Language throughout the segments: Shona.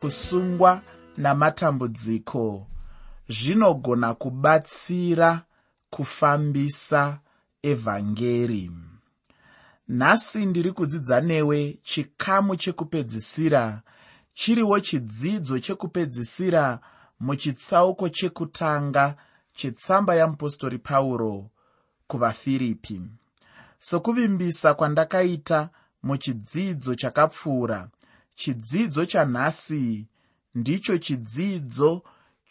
kusungwa namatambudziko. Zvinogona kubatsira kufambisa evhangeri. Nhasi ndiri kudzidza newe chikamu chekupedzisira. Chiriwo chidzidzo chekupedzisira muchitsauko chekutanga chetsamba yamupostori pauro kuvafiripi. Sokuvimbisa kwandakaita muchidzidzo chakapfuura chidzidzo chanhasi ndicho chidzidzo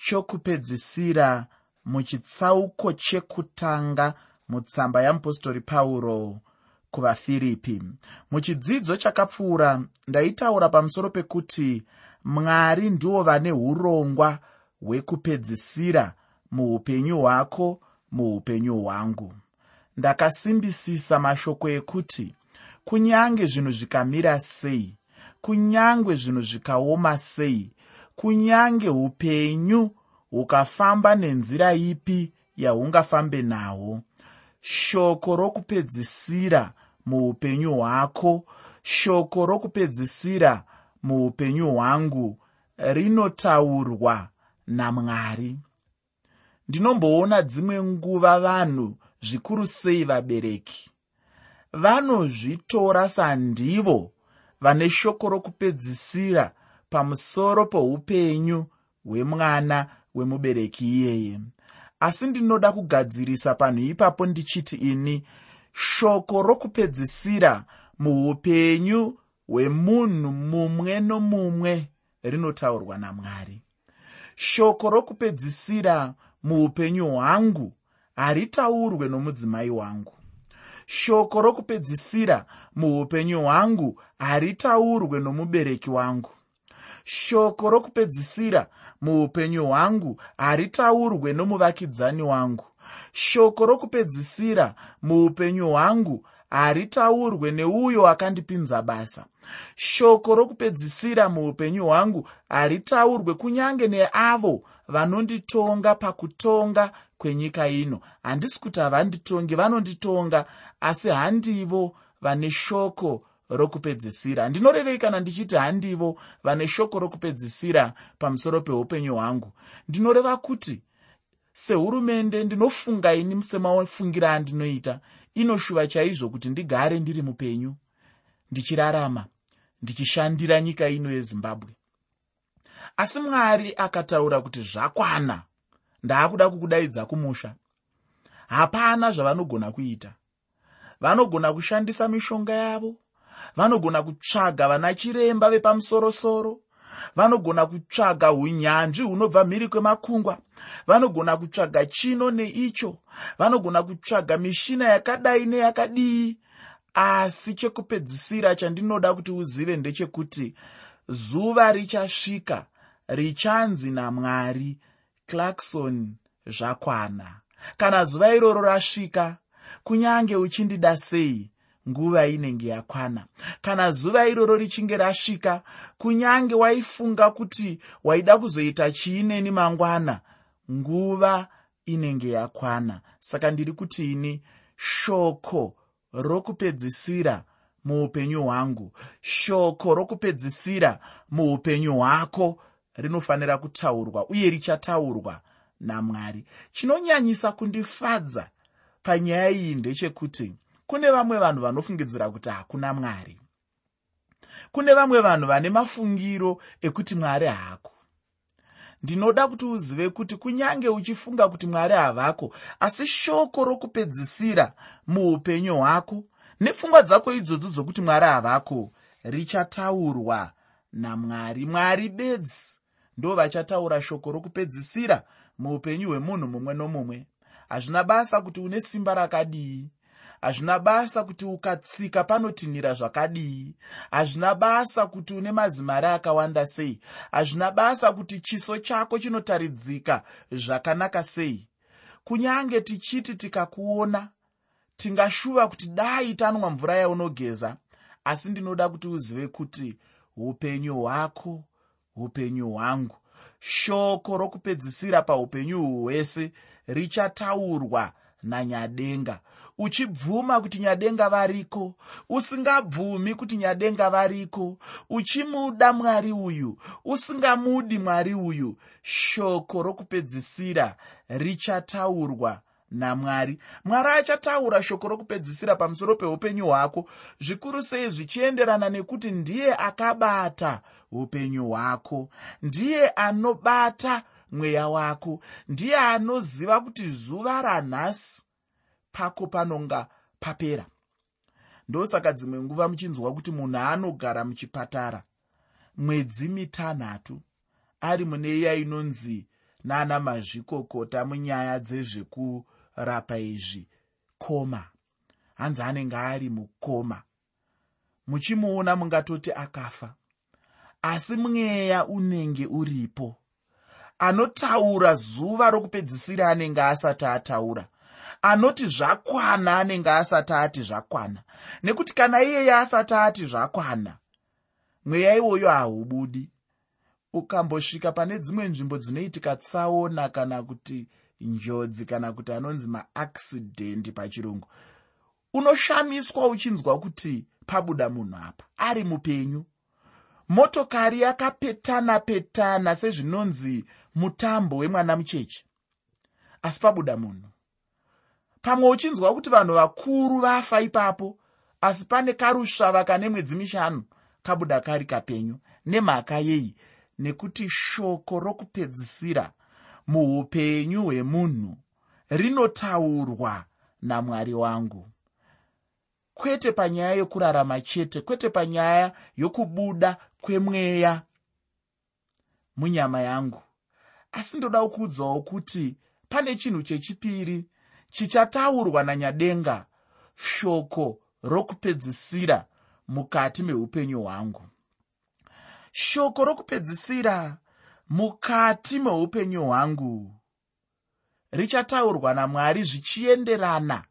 chokupedzisira muchitsauko chekutanga mutsamba yamupostori pauro kuvafiripi muchidzidzo chakapfuura ndaitaura pamusoro pekuti mwari ndiwo vane urongwa hwekupedzisira muupenyu hwako muupenyu hwangu. Ndakasimbisisa mashoko ekuti kunyange zvinhu zvikamira sei kunyange zvinhu zvikaoma sei? Kunyange upenyu hukafamba nenzira ipi yahungafambe nahwo shoko rokupedzisira muupenyu hwako shoko rokupedzisira muupenyu hwangu rinotaurwa namwari. Ndinomboona dzimwe nguva vanhu zvikuru sei vabereki? Vanozvitora sandivo vane shoko rokupedzisira pamusoro poupenyu hwemwana wemubereki iyeye. Asi ndinoda kugadzirisa panhu ipapo ndichiti ini shoko rokupedzisira muupenyu hwemunhu mumwe nomumwe rinotaurwa namwari. Shoko rokupedzisira muupenyu hwangu haritaurwe nomudzimai wangu shoko rokupedzisira muupenyu hwangu haritaurwe nomubereki wangu. Shoko rokupedzisira muupenyu hwangu haritaurwe nomuvakidzani wangu. Shoko rokupedzisira muupenyu hwangu haritaurwe neuyo akandipinza basa. Shoko rokupedzisira muupenyu hwangu haritaurwe kunyange neavo vanonditonga pakutonga kwenyika ino. Handisi kuti havanditongi vanonditonga asi handivo vane shoko rokupedzisira. Ndinorevei kana ndichiti handivo vane shoko rokupedzisira pamusoro peupenyu hwangu? Ndinoreva kuti sehurumende ndinofunga ini semafungira andinoita. Inoshuva chaizvo kuti ndigare ndiri mupenyu ndichirarama ndichishandira nyika ino yezimbabwe asi mwari akataura kuti zvakwana. Ndaakuda kukudaidza kumusha. Hapana zvavanogona kuita. Vanogona kushandisa mishonga yavo. Vanogona kutsvaga vana chiremba vepamusorosoro. Vanogona kutsvaga unyanzvi hunobva mhiri kwemakungwa vanogona kutsvaga chino neicho. Vanogona kutsvaga mishina yakadai neyakadii. Asi chekupedzisira chandinoda kuti uzive ndechekuti zuva richasvika richanzi namwari clarkson zvakwana. Kana zuva iroro rasvika kunyange uchindida sei nguva inenge yakwana. Kana zuva iroro richinge rasvika kunyange waifunga kuti waida kuzoita chiineni mangwana nguva inenge yakwana. Saka ndiri kuti ini shoko rokupedzisira muupenyu hwangu. Shoko rokupedzisira muupenyu hwako rinofanira kutaurwa uye richataurwa namwari. Chinonyanyisa kundifadza panyaya iyi ndechekuti kune vamwe vanhu vanofungidzira kuti hakuna mwari. Kune vamwe vanhu vane mafungiro ekuti mwari haako ndinoda kuti uzive kuti kunyange uchifunga kuti mwari havako asi shoko rokupedzisira muupenyu hwako nepfungwa dzako idzodzo dzokuti mwari havako richataurwa namwari. Mwari bedzi ndo vachataura shoko rokupedzisira muupenyu hwemunhu mumwe nomumwe. Hazvina basa kuti une simba rakadii? Hazvina basa kuti ukatsika panotinhira zvakadii? Hazvina basa kuti une mazimari akawanda sei? Hazvina basa kuti chiso chako chinotaridzika zvakanaka sei? Kunyange tichiti tikakuona tingashuva kuti dai tanwa mvura yaunogeza asi ndinoda kuti uzive kuti upenyu hwako upenyu hwangu. Shoko rokupedzisira paupenyu hwese richataurwa nanyadenga. Uchibvuma kuti nyadenga variko? Usingabvumi kuti nyadenga variko? Uchimuda mwari uyu? Usingamudi mwari uyu? Shoko rokupedzisira richataurwa namwari. Mwari achataura shoko rokupedzisira pamusoro peupenyu hwako zvikuru sei zvichienderana nekuti ndiye akabata upenyu hwako. Ndiye anobata mweya wako. Ndiye anoziva kuti zuva ranhasi pako panonga papera. Ndosaka dzimwe nguva muchinzwa kuti munhu anogara muchipatara mwedzi mitanhatu ari mune iya inonzi nana mazvikokota munyaya dzezvekurapa izvi. Koma. Hanzi anenge ari mukoma. Muchimuona mungatoti akafa. Asi mweya unenge uripo. Anotaura zuva rokupedzisira anenge asati ataura. Anoti zvakwana anenge asati ati zvakwana. Nekuti kana iyeye asati ati zvakwana mweya iwoyo haubudi. Ukambosvika pane dzimwe nzvimbo dzinoitika tsaona kana kuti njodzi kana kuti anonzi maaccidendi pachirungu unoshamiswa uchinzwa kuti pabuda munhu apa ari mupenyu. Motokari yakapetana petana sezvinonzi mutambo wemwana mucheche asi pabuda munhu. Pamwe uchinzwa kuti vanhu vakuru vafa ipapo asi pane karusvava kane mwedzi mishanu kabuda kari kapenyu nemhaka yei nekuti shoko rokupedzisira muupenyu hwemunhu rinotaurwa namwari wangu. Kwete panyaya yokurarama chete kwete panyaya yokubuda kwemweya munyama yangu. Asi ndoda kuudzawo kuti pane chinhu chechipiri chichataurwa nanyadenga shoko rokupedzisira mukati meupenyu hwangu. Shoko rokupedzisira mukati meupenyu hwangu. Richataurwa namwari zvichienderana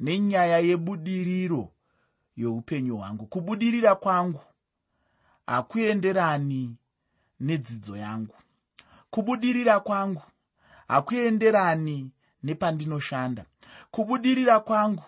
nenyaya yebudiriro youpenyu hwangu. Kubudirira kwangu hakuenderani nedzidzo yangu. Kubudirira kwangu hakuenderani nepandinoshanda. Kubudirira kwangu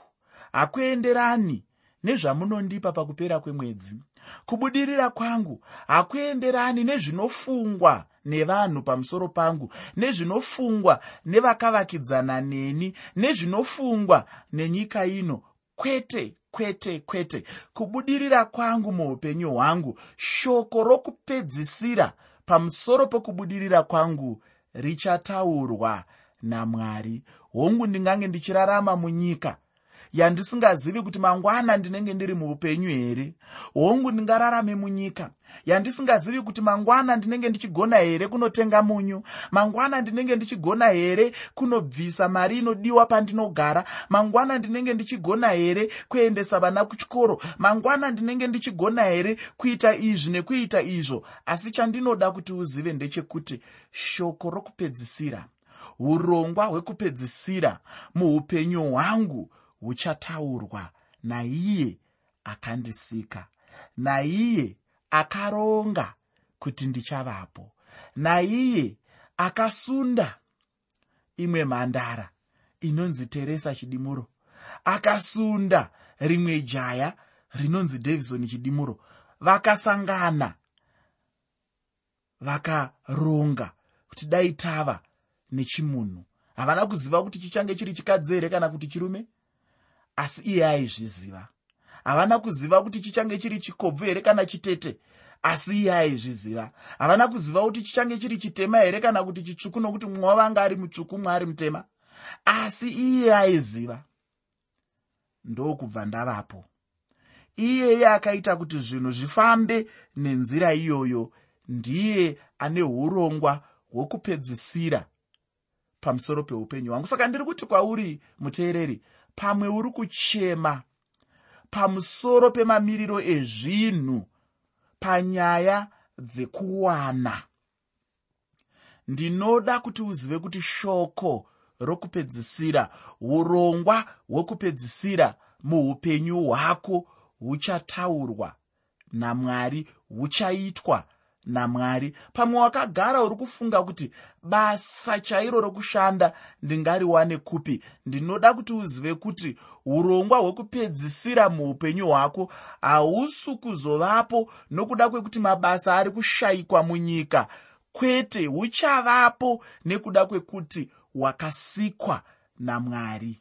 hakuenderani nezvamunondipa pakupera kwemwedzi kubudirira kwangu hakuenderani nezvinofungwa nevanhu pamusoro pangu nezvinofungwa nevakavakidzana neni nezvinofungwa nenyika ino. Kwete kwete kwete. Kubudirira kwangu muupenyu hwangu shoko rokupedzisira pamusoro pokubudirira kwangu richataurwa namwari. Hongu ndingange ndichirarama munyika yandisingazivi kuti mangwana ndinenge ndiri muupenyu here? Hongu ndingararame munyika. Yandisingazivi kuti mangwana ndinenge ndichigona here kunotenga munyu? Mangwana ndinenge ndichigona here kunobvisa mari inodiwa pandinogara? Mangwana ndinenge ndichigona here kuendesa vana kuchikoro? Mangwana ndinenge ndichigona here kuita izvi nekuita izvo? Asi chandinoda kuti uzive ndechekuti shoko rokupedzisira urongwa hwekupedzisira muupenyu hwangu huchataurwa. Naiye akandisika. Naiye akaronga kuti ndichavapo. Naiye akasunda imwe mhandara inonzi teresa chidimuro. Akasunda rimwe jaya rinonzi davison chidimuro. Vakasangana vakaronga kuti dai tava nechimunhu. Havana kuziva kuti chichange chiri chikadzi here kana kuti chirume asi iye aizviziva. Havana kuziva kuti chichange chiri chikobvu here kana chitete? Asi iye aizviziva. Havana kuziva kuti chichange chiri chitema here kana kuti chitsvuku nokuti mumwe wavanga ari mutsvuku mumwe ari mutema? Asi iye aiziva. Ndokubva ndavapo. Iyeye akaita kuti zvinhu zvifambe nenzira iyoyo. Ndiye ane urongwa hwokupedzisira pamusoro peupenyu hwangu. Saka ndiri kuti kwauri muteereri pamwe uri kuchema pamusoro pemamiriro ezvinhu panyaya dzekuwana. Ndinoda kuti uzive kuti shoko rokupedzisira urongwa hwokupedzisira muupenyu hwako huchataurwa namwari huchaitwa namwari. Pamwe wakagara uri kufunga kuti basa chairo rokushanda ndingariwane kupi? Ndinoda kuti uzive kuti urongwa hwekupedzisira muupenyu hwako hausi kuzovapo nokuda kwekuti mabasa ari kushayikwa munyika. Kwete huchavapo nekuda kwekuti wakasikwa namwari.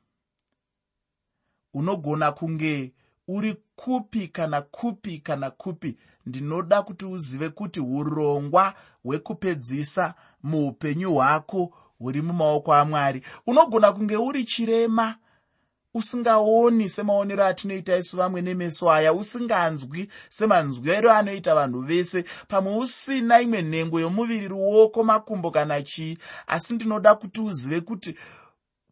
Unogona kunge uri kupi kana kupi kana kupi ndinoda kuti uzive kuti urongwa hwekupedzisa muupenyu hwako huri mumaoko amwari. Unogona kunge uri chirema usingaoni semaonero atinoita isu vamwe nemeso aya usinganzwi semanzwero anoita vanhu vese. Pamwe usina imwe nhengo yomuviri ruoko makumbo kana chii asi ndinoda kuti uzive kuti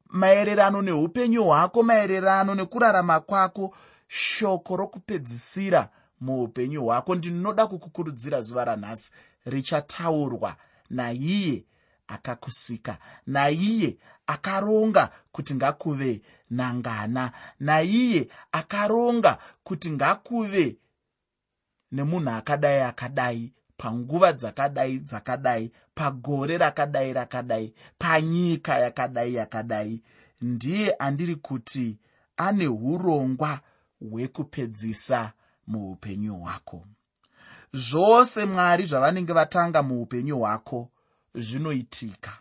maererano neupenyu hwako maererano nekurarama kwako shoko rokupedzisira muupenyu hwako. Ndinoda kukukurudzira zuva ranhasi richataurwa naiye akakusika naiye akaronga kuti ngakuve nangana naiye akaronga kuti ngakuve nemunhu akadai akadai panguva dzakadai dzakadai pagore rakadai rakadai panyika yakadai yakadai. Ndiye andiri kuti ane urongwa hwekupedzisa muupenyu hwako. Zvose mwari zvavanenge vatanga muupenyu hwako zvinoitika.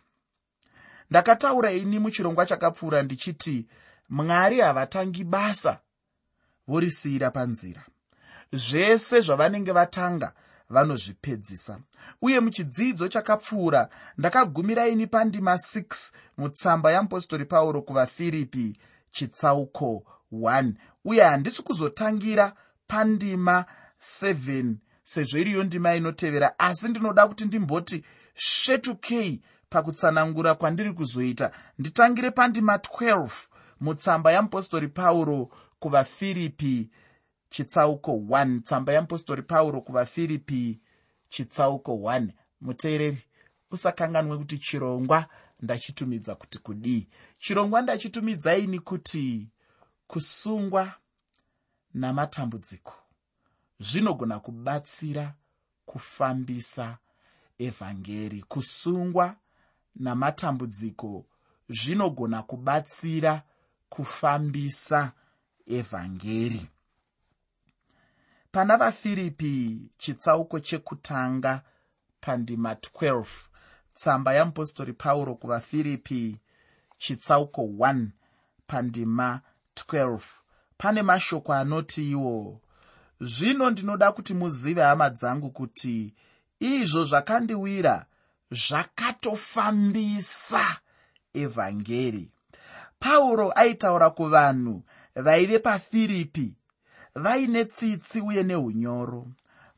Ndakataura ini muchirongwa chakapfuura ndichiti mwari havatangi basa vorisiyira panzira. Zvese zvavanenge vatanga vanozvipedzisa. Uye muchidzidzo chakapfuura ndakagumira ini pandima 6 mutsamba yamupostori pauro kuvafiripi chitsauko 1 uye handisi kuzotangira pandima 7 sezvo iriyo ndima inotevera. Asi ndinoda kuti ndimboti svetukei pakutsanangura kwandiri kuzoita. Nditangire pandima 12 mutsamba yamupostori pauro kuvafiripi chitsauko 1 tsamba yamupostori pauro kuvafiripi chitsauko 1 muteereri usakanganwe kuti chirongwa ndachitumidza kuti kudii. Chirongwa ndachitumidzaini kuti kusungwa namatambudziko zvinogona kubatsira kufambisa evhangeri. Kusungwa namatambudziko zvinogona kubatsira kufambisa evhangeri. Pana vafiripi chitsauko chekutanga pandima 12 tsamba yamupostori pauro kuvafiripi chitsauko 1 pandima 12 pane mashoko anoti iwo zvino ndinoda kuti muzive hama dzangu kuti izvo zvakandiwira zvakatofambisa evhangeri. Pauro aitaura kuvanhu vaive pafiripi vaine tsitsi uye neunyoro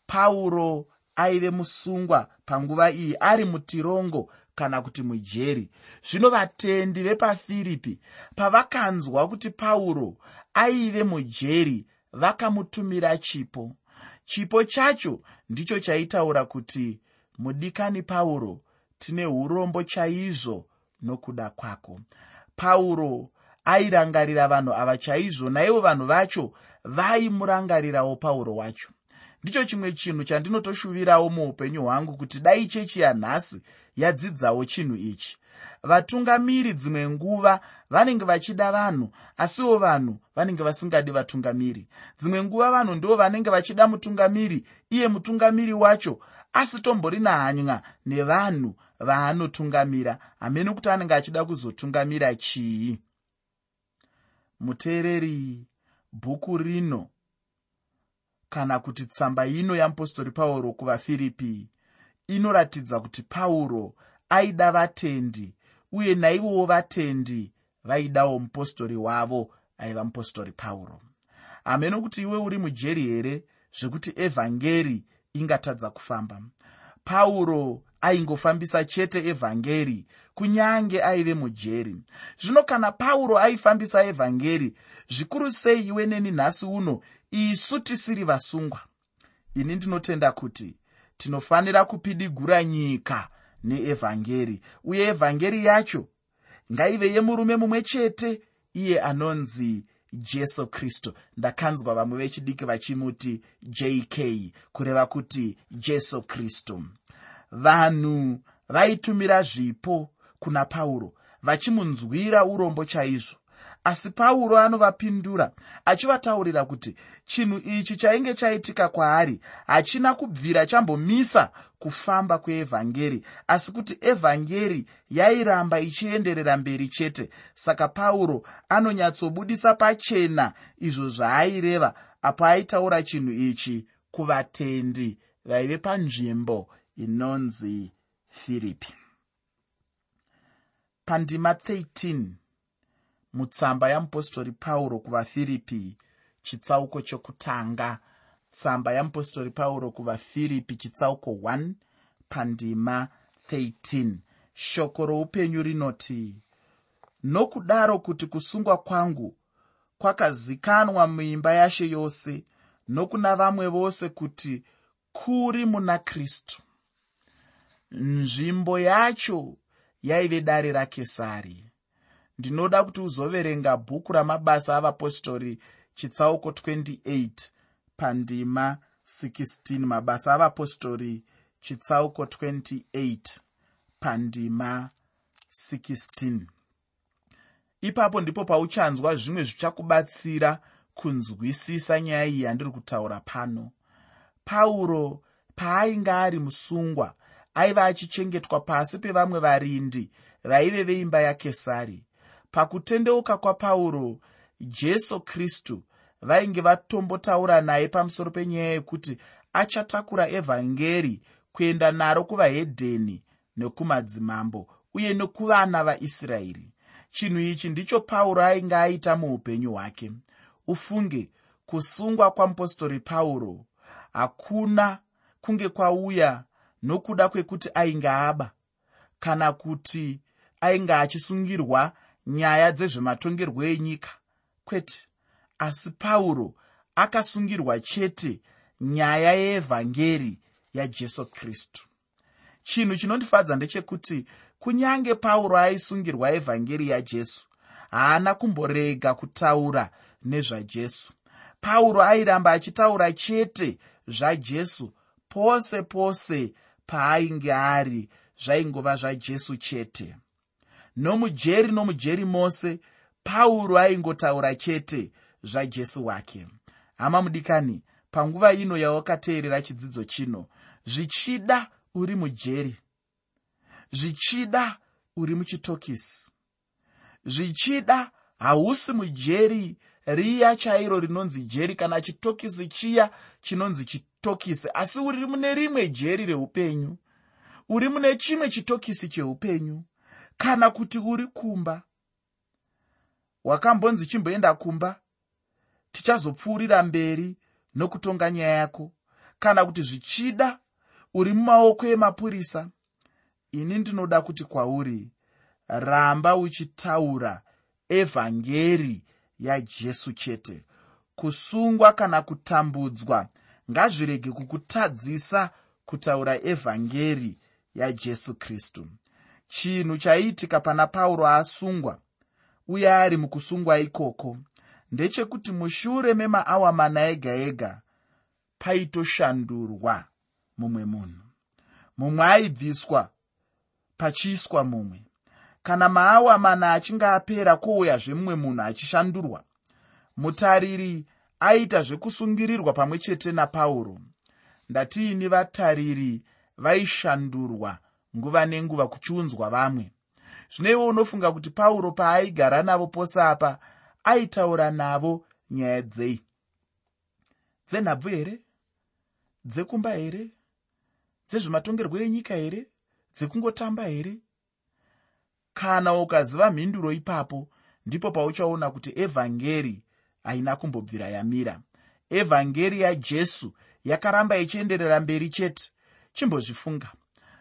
pauro aive musungwa panguva iyi ari mutirongo kana kuti mujeri. Zvino vatendi vepafiripi pavakanzwa kuti pauro aive mujeri vakamutumira chipo. Chipo chacho ndicho chaitaura kuti mudikani pauro tine urombo chaizvo nokuda kwako. Pauro airangarira vanhu ava chaizvo naivo vanhu vacho vaimurangarirawo pauro wacho. Ndicho chimwe chinhu chandinotoshuvirawo muupenyu hwangu kuti dai chechi yanhasi yadzidzawo chinhu ichi. Vatungamiri dzimwe nguva vanenge vachida vanhu asiwo vanhu vanenge vasingadi vatungamiri. Dzimwe nguva vanhu ndo vanenge vachida mutungamiri iye mutungamiri wacho asitomborina hanya nevanhu vaanotungamira. Hamene kuti anenge achida kuzotungamira chii? Muteereri bhuku rino. Kana kuti tsamba ino yamupostori pauro kuvafiripi inoratidza kuti pauro aida vatendi uye naivowo vatendi vaidawo mupostori wavo aiva mupostori pauro. Hameno kuti iwe uri mujeri here zvekuti evhangeri ingatadza kufamba? Pauro aingofambisa chete evhangeri kunyange aive mujeri. Zvino kana pauro aifambisa evhangeri zvikuru sei iwe neni nhasi uno? Isu tisiri vasungwa. Ini ndinotenda kuti tinofanira kupidigura nyika neevhangeri uye evhangeri yacho ngaive yemurume mumwe chete iye anonzi jesu kristu. Ndakanzwa vamwe vechidiki vachimuti jk kureva kuti jesu kristu. Vanhu vaitumira zvipo kuna pauro vachimunzwira urombo chaizvo asi pauro anovapindura achivataurira kuti chinhu ichi chainge chaitika kwaari hachina kubvira chambomisa kufamba kweevhangeri. Asi kuti evhangeri yairamba ichienderera mberi chete saka pauro anonyatsobudisa pachena izvo zvaaireva apo aitaura chinhu ichi kuvatendi vaive panzvimbo inonzi firipi pandima 13 mutsamba yamupostori pauro kuvafiripi chitsauko chokutanga. Tsamba yamupostori pauro kuvafiripi chitsauko 1 pandima 13 shoko roupenyu rinoti nokudaro kuti kusungwa kwangu kwakazikanwa muimba yashe yose nokuna vamwe vose kuti kuri muna kristu. Nzvimbo yacho yaive dare rakesari ndinoda kuti uzoverenga bhuku ramabasa avapostori chitsauko 28 pandima 16 mabasa avapostori chitsauko 28 pandima 16 ipapo ndipo pauchanzwa zvimwe zvichakubatsira kunzwisisa nyaya iyi yandiri kutaura pano. Pauro paainge ari musungwa aiva achichengetwa pasi pevamwe varindi vaive veimba yakesari pakutendeuka kwapauro jesu kristu vainge vatombotaura naye pamusoro penyaya yekuti achatakura evhangeri kuenda naro kuvahedheni nekumadzimambo uye nekuvana vaisraeri. Chinhu ichi ndicho pauro ainge aita muupenyu hwake. Ufunge kusungwa kwamupostori pauro hakuna kunge kwauya nokuda kwekuti ainge aba kana kuti ainge achisungirwa nyaya dzezvematongerwo enyika. Kwete asi pauro akasungirwa chete nyaya yeevhangeri yajesu kristu. Chinhu chinondifadza ndechekuti kunyange pauro aisungirwa evhangeri yajesu haana kumborega kutaura nezvajesu. Pauro airamba achitaura chete zvajesu pose pose paainge ari zvaingova zvajesu chete nomujeri nomujeri mose pauro aingotaura chete zvajesu wake. Hama mudikani panguva ino yawakateerera chidzidzo chino zvichida uri mujeri zvichida uri muchitokisi zvichida hausi mujeri riya chairo rinonzi jeri kana chitokisi chiya chinonzi chitokisi asi uri mune rimwe jeri reupenyu uri mune chimwe chitokisi cheupenyu kana kuti uri kumba wakambonzi chimboenda kumba tichazopfuurira mberi nokutonga nyaya yako. Kana kuti zvichida uri mumaoko emapurisa ini ndinoda kuti kwauri ramba uchitaura evhangeri yajesu chete. Kusungwa kana kutambudzwa ngazvirege kukutadzisa kutaura evhangeri yajesu kristu chinhu chaiitika pana pauro asungwa uye ari mukusungwa ikoko. Ndechekuti mushure memaawa mana ega ega paitoshandurwa mumwe munhu. Mumwe aibviswa pachiiswa mumwe. Kana maawa mana achinge apera kwouyazve mumwe munhu achishandurwa. Mutariri aita zvekusungirirwa pamwe chete napauro. Ndatiini vatariri vaishandurwa nguva nenguva kuchiunzwa vamwe. Zvino iwe unofunga kuti pauro paaigara navo pose apa aitaura navo nyaya dzei? Dzenhabvu here? Dzekumba here? Dzezvematongerwo enyika here? Dzekungotamba here? Kana ukaziva mhinduro ipapo ndipo pauchaona kuti evhangeri haina kumbobvira yamira. Evhangeri yajesu yakaramba ichienderera mberi chete. Chimbozvifunga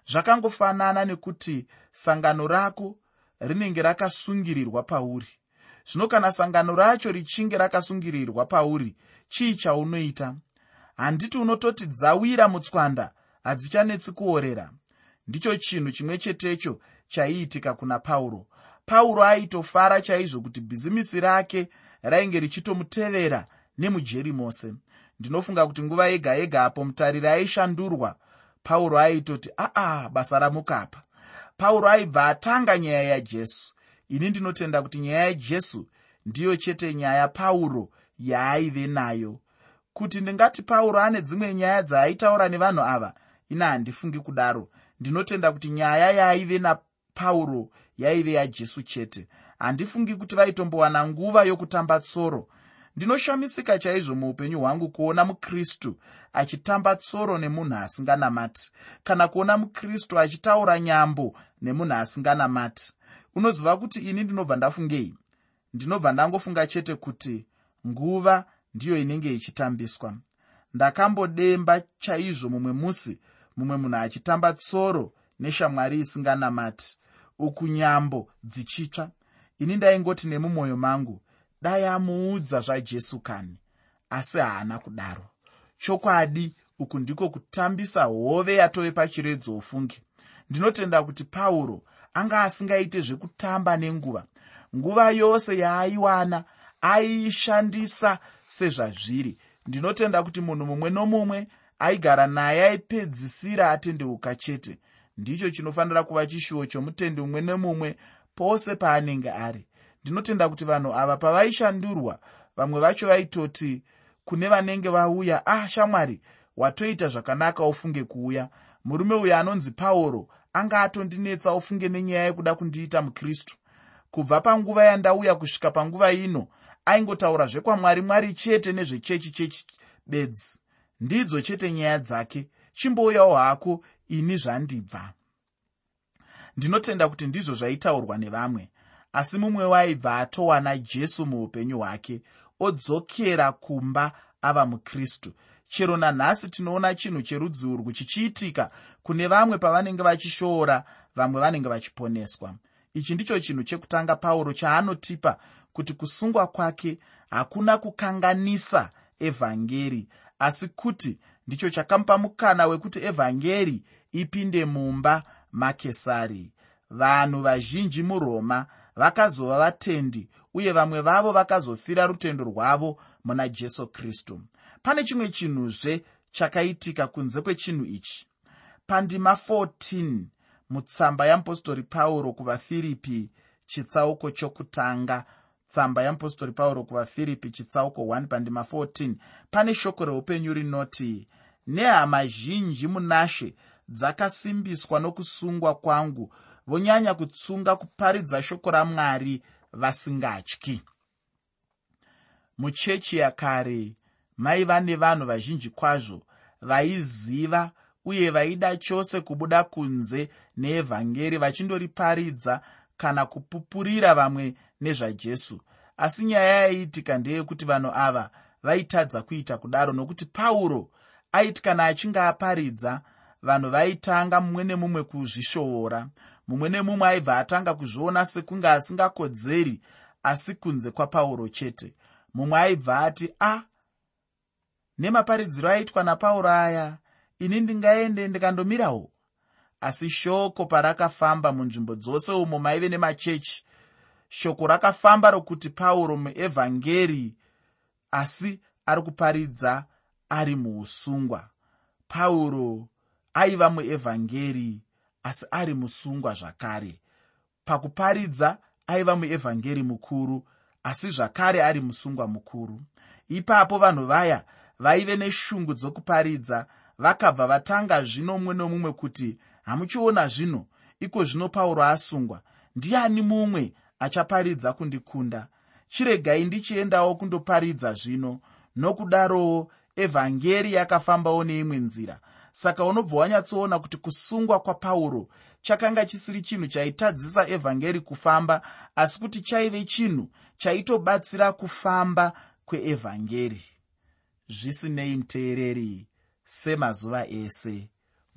zvakangofanana nekuti sangano rako rinenge rakasungirirwa pauri. Zvino kana sangano racho richinge rakasungirirwa pauri chii chaunoita? Handiti unototi dzawira mutswanda hadzichanetsi kuorera. Ndicho chinhu chimwe chetecho chaiitika kuna pauro. Pauro aitofara chaizvo kuti bhizimisi rake rainge richitomutevera nemujeri mose. Ndinofunga kuti nguva yega yega apo mutariri aishandurwa pauro aitoti aa basa ramukapa. Pauro aibva atanga nyaya yajesu. Ini ndinotenda kuti nyaya yajesu ndiyo chete nyaya pauro yaaive nayo. Kuti ndingati pauro ane dzimwe nyaya dzaaitaura nevanhu ava ina handifungi kudaro. Ndinotenda kuti nyaya yaaive napauro yaive yajesu chete. Handifungi kuti vaitombowana nguva yokutamba tsoro ndinoshamisika chaizvo muupenyu hwangu kuona mukristu achitamba tsoro nemunhu asinganamati kana kuona mukristu achitaura nyambo nemunhu asinganamati. Unoziva kuti ini ndinobva ndafungei? Ndinobva ndangofunga chete kuti nguva ndiyo inenge ichitambiswa. Ndakambodemba chaizvo mumwe musi mumwe munhu achitamba tsoro neshamwari isinganamati. Uku nyambo dzichitsva. Ini ndaingoti nemumwoyo mangu dai amuudza zvajesu kani asi haana kudaro. Chokwadi uku ndiko kutambisa hove yatove pachiredzo ofunge ndinotenda kuti pauro anga asingaite zvekutamba nenguva. Nguva yose yaaiwana aiishandisa sezvazviri. Ndinotenda kuti munhu mumwe nomumwe aigara naye aipedzisira atendeuka chete. Ndicho chinofanira kuva chishuwo chomutendi mumwe nemumwe pose paanenge ari ndinotenda kuti vanhu ava pavaishandurwa vamwe vacho vaitoti kune vanenge vauya ah shamwari watoita zvakanaka ofunge kuuya. Murume uyo anonzi pauro anga atondinetsa ofunge nenyaya yekuda kundiita mukristu. Kubva panguva yandauya kusvika panguva ino aingotaura zvekwamwari mwari chete nezvechechi chechi bedzi. Ndidzo chete nyaya dzake. Chimbouyawo hako ini zvandibva. Ndinotenda kuti ndizvo zvaitaurwa nevamwe asi mumwe waibva atowana jesu muupenyu hwake odzokera kumba ava mukristu. Chero nanhasi tinoona chinhu cherudzi urwu chichiitika kune vamwe pavanenge vachishoora vamwe vanenge vachiponeswa. Ichi ndicho chinhu chekutanga pauro chaanotipa kuti kusungwa kwake hakuna kukanganisa evhangeri asi kuti ndicho chakamupa mukana wekuti evhangeri ipinde mumba makesari. Vanhu vazhinji muroma vakazova vatendi uye vamwe vavo vakazofira rutendo rwavo muna jesu kristu. Pane chimwe chinhuzve chakaitika kunze kwechinhu ichi. Pandima 14 mutsamba yamupostori pauro kuvafiripi chitsauko chokutanga. Tsamba yamupostori pauro kuvafiripi chitsauko 1 pandima 14 pane shoko reupenyu rinoti nehama zhinji munashe dzakasimbiswa nokusungwa kwangu vonyanya kutsunga kuparidza shoko ramwari vasingatyi. Muchechi yakare maiva nevanhu vazhinji kwazvo vaiziva uye vaida chose kubuda kunze neevhangeri vachindoriparidza kana kupupurira vamwe nezvajesu. Asi nyaya yaiitika ndeyekuti vanhu ava vaitadza kuita kudaro nokuti pauro aiti kana achinge aparidza vanhu vaitanga mumwe nemumwe kuzvishoora. Mumwe nemumwe aibva atanga kuzviona sekunge asingakodzeri asi kunze kwapauro chete. Mumwe aibva ati a ah, nemaparidziro aitwa napauro aya ini ndingaende ndikandomirawo? Asi shoko parakafamba munzvimbo dzose umo maive nemachechi. Shoko rakafamba rokuti pauro muevhangeri asi ari kuparidza ari muusungwa. Pauro aiva muevhangeri asi ari musungwa zvakare. Pakuparidza aiva muevhangeri mukuru asi zvakare ari musungwa mukuru. Ipapo vanhu vaya vaive neshungu dzokuparidza vakabva vatanga zvino mumwe nomumwe kuti hamuchiona zvino iko zvino pauro asungwa. Ndiani mumwe achaparidza kundikunda? Chiregai ndichiendawo kundoparidza zvino. Nokudarowo evhangeri yakafambawo neimwe nzira saka unobva wanyatsoona kuti kusungwa kwapauro chakanga chisiri chinhu chaitadzisa evhangeri kufamba asi kuti chaive chinhu chaitobatsira kufamba kweevhangeri. Zvisinei muteereri semazuva ese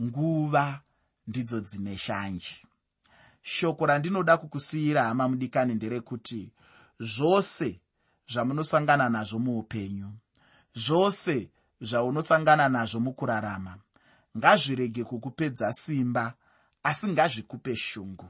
nguva ndidzo dzine shanji shoko randinoda kukusiyira hama mudikani nderekuti zvose zvamunosangana nazvo muupenyu zvose zvaunosangana nazvo mukurarama ngazvirege kukupedza simba asi ngazvikupe shungu